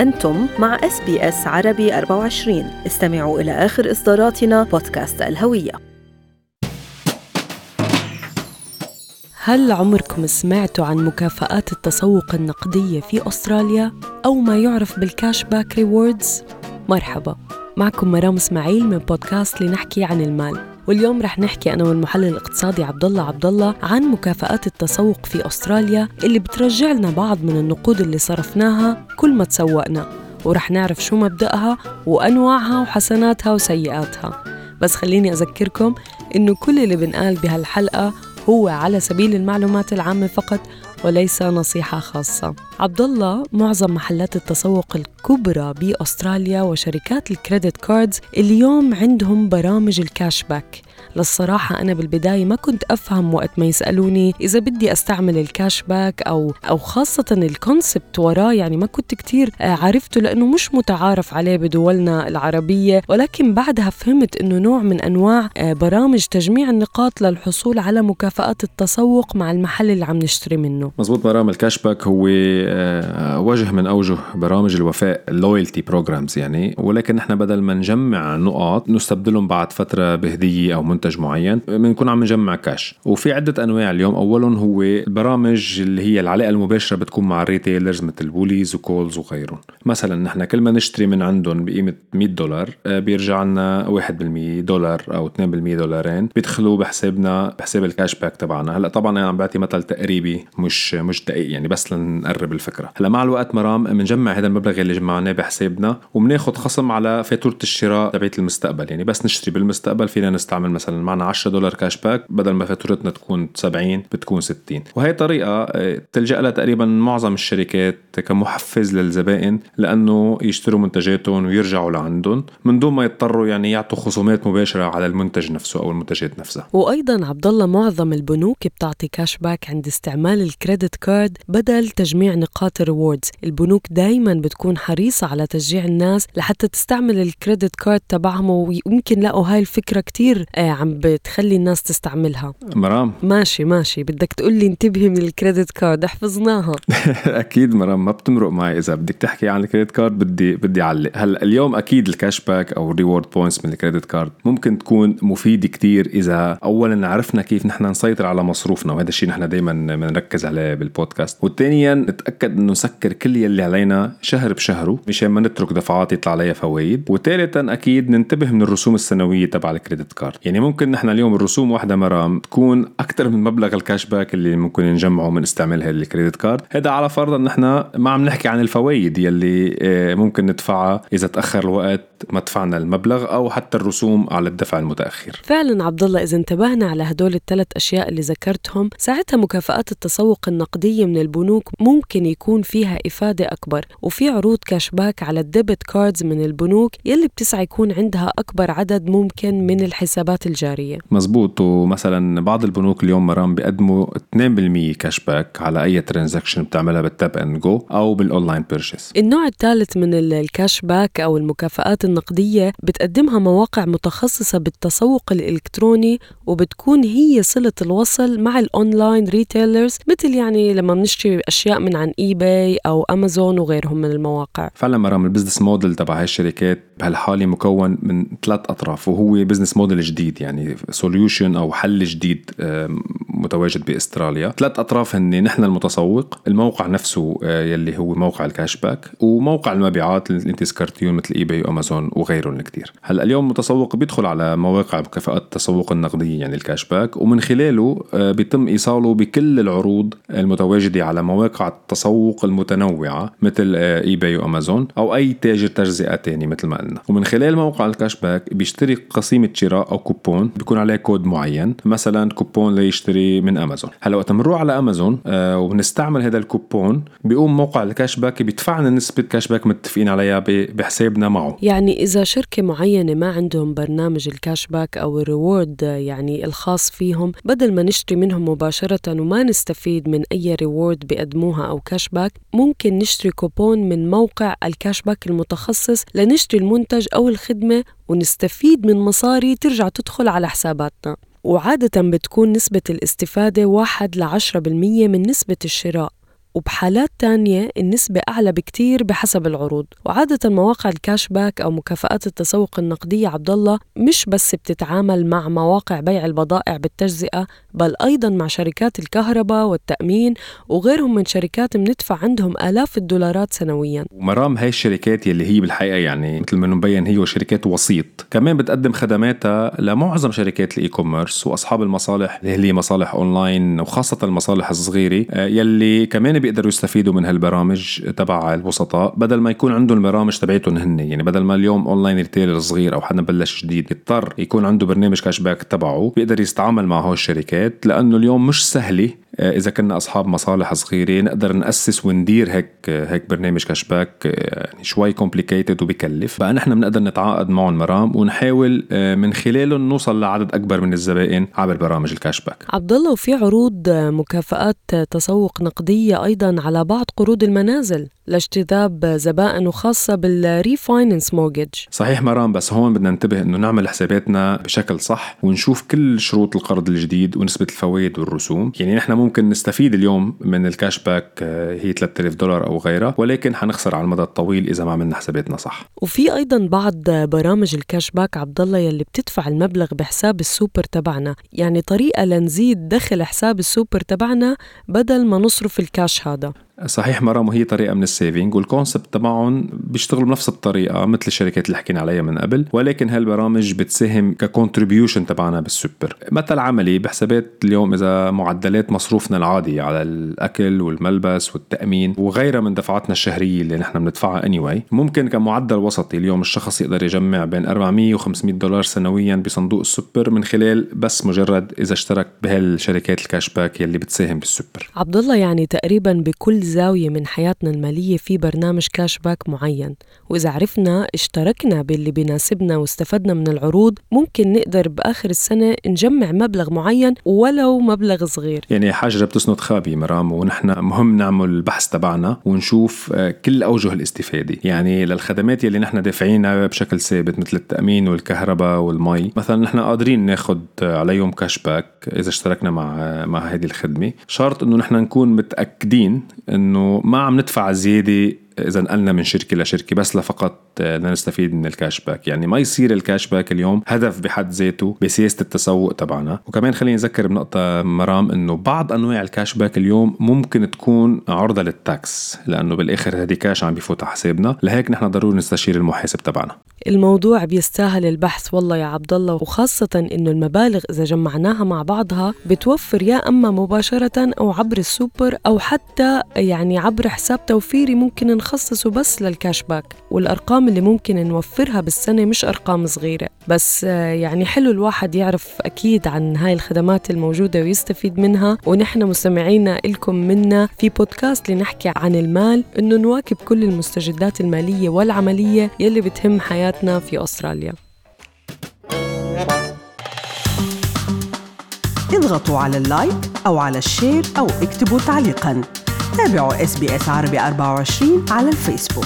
أنتم مع SBS عربي 24 استمعوا إلى آخر إصداراتنا بودكاست الهوية. هل عمركم سمعتوا عن مكافآت التسوق النقدية في أستراليا أو ما يعرف بال cash back rewards؟ مرحبا معكم مرام إسماعيل من بودكاست لنحكي عن المال. واليوم رح نحكي أنا والمحلل الاقتصادي عبد الله عبد الله عن مكافآت التسوق في أستراليا اللي بترجع لنا بعض من النقود اللي صرفناها كل ما تسوقنا ورح نعرف شو مبدأها وأنواعها وحسناتها وسيئاتها. بس خليني أذكركم إنه كل اللي بنقال بهالحلقة هو على سبيل المعلومات العامة فقط وليس نصيحة خاصة. عبد الله معظم محلات التسوق الكبرى بأستراليا وشركات ال credit cards اليوم عندهم برامج ال cash back للصراحة أنا بالبداية ما كنت أفهم وقت ما يسألوني إذا بدي أستعمل ال cash back أو أو خاصة ال concept وراه يعني ما كنت كتير آه، عرفته لأنه مش متعارف عليه بدولنا العربية. ولكن بعدها فهمت إنه نوع من أنواع آه، برامج تجميع النقاط للحصول على مكافآت التسوق مع المحل اللي عم نشتري منه. مزبوط مرام ال cash back هو آه، وجه من أوجه برامج الوفاء ال loyalty programs يعني. ولكن نحن بدل ما نجمع نقاط نستبدلهم بعد فترة بهدية أو منتج معين بنكون عم نجمع كاش وفي عدة أنواع اليوم. اولهم هو البرامج اللي هي العلاقة المباشرة بتكون مع ال retailers مثل Woolies و Coles وغيرهم. مثلا نحن كل ما نشتري من عندهم بقيمة 100 دولار آه، بيرجع لنا 1% دولار أو 2% دولارين. بيدخلوا بحسابنا بحساب ال cash back تبعنا. هلأ طبعا أنا عم بعطي مثل تقريبي مش مش دقيق يعني بس لنقرب الفكرة. هلأ مع الوقت مرام بنجمع هذا المبلغ اللي جمعناه بحسابنا وبناخذ خصم على فاتورة الشراء تبعت المستقبل. يعني بس نشتري بالمستقبل فينا نستعمل مثلا معنا 10 دولار cash back بدل ما فاتورتنا تكون 70 بتكون 60 وهي طريقة آه، تلجأ لها تقريبا معظم الشركات كمحفز للزبائن لأنه يشتروا منتجاتهم ويرجعوا لعندهم من دون ما يضطروا يعني يعطوا خصومات مباشرة على المنتج نفسه أو المنتجات نفسها. وأيضا عبد الله معظم البنوك بتعطي cash back عند استعمال ال credit card بدل تجميع نقاط ال rewards البنوك دايما بتكون حريصة على تشجيع الناس لحتى تستعمل ال credit card تبعهم ويمكن لقوا هاي الفكرة كتير آه، عم بتخلي الناس تستعملها. مرام. ماشي ماشي. بدك تقول لي انتبهي من ال credit card حفظناها أكيد مرام ما بتمرق معي. إذا بدك تحكي عن ال credit card بدي بدي أعلق. هلا اليوم أكيد ال cash back أو ال reward points من ال credit card ممكن تكون مفيده كتير إذا اولا عرفنا كيف نحن نسيطر على مصروفنا وهذا الشيء نحن دائما بنركز عليه بالبودكاست. وثانيا نتأكد إنه نسكر كل يلي علينا شهر بشهره مشان ما نترك دفعات يطلع عليها فوائد. وثالثا أكيد ننتبه من الرسوم السنوية تبع ال credit card. يعني ممكن نحن اليوم الرسوم واحدة مرام تكون أكثر من مبلغ ال cash back اللي ممكن نجمعه من استعمال هذه ال credit card. هذا على فرض أن نحن ما عم نحكي عن الفوائد يلي آه، ممكن ندفعها إذا تأخر الوقت ما دفعنا المبلغ أو حتى الرسوم على الدفع المتأخر. فعلا عبد الله إذا انتبهنا على هدول الثلاث أشياء اللي ذكرتهم ساعتها مكافآت التسوق النقدية من البنوك ممكن يكون فيها إفادة أكبر وفي عروض cash back على ال debit cards من البنوك يلي بتسعى يكون عندها أكبر عدد ممكن من الحسابات الجارية. مزبوط. ومثلا بعض البنوك اليوم مرام بيقدموا 2% cash back على أي transaction بتعملها بال tap and go أو بال online purchase النوع الثالث من ال cash back أو المكافآت النقدية بتقدمها مواقع متخصصة بالتسوق الإلكتروني وبتكون هي صلة الوصل مع ال online retailers مثل يعني لما بنشتري أشياء من عن eBay أو امازون وغيرهم من المواقع. فعلا مرام ال business model تبع هاي الشركات بهالحالة مكون من ثلاث أطراف وهو business model جديد. يعني solution أو حل جديد متواجد بأستراليا. ثلاث أطراف هن نحن المتسوق. الموقع نفسه آه، يلي هو موقع ال cash back وموقع المبيعات اللي أنت ذكرتيهم مثل eBay و Amazon وغيرهم كثير هلأ اليوم المتسوق بيدخل على مواقع مكافآت التسوق النقدية يعني ال cash back ومن خلاله آه، بيتم إيصاله بكل العروض المتواجدة على مواقع التسوق المتنوعة مثل eBay و Amazon أو أي تاجر تجزئة ثاني مثل ما قلنا. ومن خلال موقع ال cash back بيشتري قسيمة شراء أو كوبون بيكون عليه كود معين. مثلا كوبون ليشتري من امازون هلا وقت بنروح على امازون آه وبنستعمل هذا الكوبون بيقوم موقع ال cash back بيدفعنا نسبة cash back متفقين عليها بحسابنا معه. يعني إذا شركة معينة ما عندهم برنامج ال cash back أو ال reward يعني الخاص فيهم بدل ما نشتري منهم مباشرة وما نستفيد من أي reward بيقدموها أو cash back ممكن نشتري كوبون من موقع ال cash back المتخصص لنشتري المنتج أو الخدمة ونستفيد من مصاري ترجع تدخل على حساباتنا. وعادة بتكون نسبة الاستفادة واحد لعشرة بالمية من نسبة الشراء. وبحالات تانية النسبة أعلى بكتير بحسب العروض. وعادة مواقع ال cash back أو مكافآت التسوق النقدية عبد الله مش بس بتتعامل مع مواقع بيع البضائع بالتجزئة بل أيضا مع شركات الكهرباء والتأمين وغيرهم من شركات بندفع عندهم آلاف الدولارات سنويا. ومرام هاي الشركات يلي هي بالحقيقة يعني مثل ما مبين هي شركات وسيط. كمان بتقدم خدماتها لمعظم شركات ال e-commerce وأصحاب المصالح اللي هي مصالح أونلاين وخاصة المصالح الصغيرة آه، يلي كمان بيقدروا يستفيدوا من هالبرامج تبع الوسطاء بدل ما يكون عندهم البرامج تبعتهم هن. يعني بدل ما اليوم online retailer صغير أو حدا بلش جديد يضطر يكون عنده برنامج cash back تبعه بيقدر يستعمل مع هول الشركات لأنه اليوم مش سهلة إذا كنا أصحاب مصالح صغيره نقدر نأسس وندير هيك هيك برنامج cash back آه، يعني شوي complicated وبكلف. بقى نحن بنقدر نتعاقد معهم مرام ونحاول آه، من خلالهم نوصل لعدد أكبر من الزبائن عبر برامج ال cash back عبد الله وفي عروض مكافآت تسوق نقدية أيضا على بعض قروض المنازل. لاجتذاب زبائن وخاصة بال refinance mortgage صحيح مرام بس هون بدنا ننتبه إنه نعمل حساباتنا بشكل صح ونشوف كل شروط القرض الجديد ونسبة الفوائد والرسوم. يعني نحن ممكن نستفيد اليوم من ال cash back آه، هي 3000 دولار أو غيرها ولكن حنخسر على المدى الطويل إذا ما عملنا حساباتنا صح. وفي أيضا بعض برامج ال cash back عبد الله يلي بتدفع المبلغ بحساب السوبر تبعنا. يعني طريقة لنزيد دخل حساب السوبر تبعنا بدل ما نصرف الكاش هذا. صحيح مرام وهي طريقة من ال saving وال concept تبعهم بيشتغلوا بنفس الطريقة مثل الشركات اللي حكينا عليها من قبل ولكن هالبرامج بتساهم ك contribution تبعنا بالسوبر. مثل عملي بحسابات اليوم إذا معدلات مصروفنا العادي على الأكل والملبس والتأمين وغيرها من دفعاتنا الشهرية اللي نحن بندفعها anyway ممكن كمعدل وسطي اليوم الشخص يقدر يجمع بين 400 و500 دولار سنويا بصندوق السوبر من خلال بس مجرد إذا اشترك بهالشركات ال cash back يلي بتساهم بالسوبر. عبد الله يعني تقريبا بكل زاوية من حياتنا المالية في برنامج cash back معين. وإذا عرفنا اشتركنا باللي بيناسبنا واستفدنا من العروض ممكن نقدر بآخر السنة نجمع مبلغ معين ولو مبلغ صغير. يعني حجرة بتسند خابية مرام ونحن مهم نعمل البحث تبعنا ونشوف آه، كل أوجه الاستفادة. يعني للخدمات يلي نحن دافعينها بشكل ثابت مثل التأمين والكهرباء والمي. مثلا نحن قادرين ناخد عليهم cash back إذا اشتركنا مع آه، مع هذه الخدمة. شرط إنه نحن نكون متأكدين إنه ما عم ندفع زيادة إذا نقلنا من شركة لشركة بس لفقط نستفيد من ال cash back يعني ما يصير ال cash back اليوم هدف بحد ذاته بسياسة التسوق تبعنا. وكمان خليني أذكر بنقطة مرام إنه بعض أنواع ال cash back اليوم ممكن تكون عرضة لل tax لأنه بالآخر هذه كاش عم بيفوت على حسابنا. لهيك نحن ضروري نستشير المحاسب تبعنا. الموضوع بيستاهل البحث والله يا عبد الله وخاصة إنه المبالغ إذا جمعناها مع بعضها بتوفر يا أما مباشرة أو عبر السوبر أو حتى يعني عبر حساب توفيري ممكن نخصصه بس لل cashback والأرقام اللي ممكن نوفرها بالسنة مش أرقام صغيرة. بس يعني حلو الواحد يعرف أكيد عن هاي الخدمات الموجودة ويستفيد منها. ونحن مستمعينا لكم منا في بودكاست لنحكي عن المال إنه نواكب كل المستجدات المالية والعملية يلي بتهم حياتنا في أستراليا. اضغطوا على ال like أو على ال share أو اكتبوا تعليقاً. تابعوا SBS عربي 24 على الفيسبوك.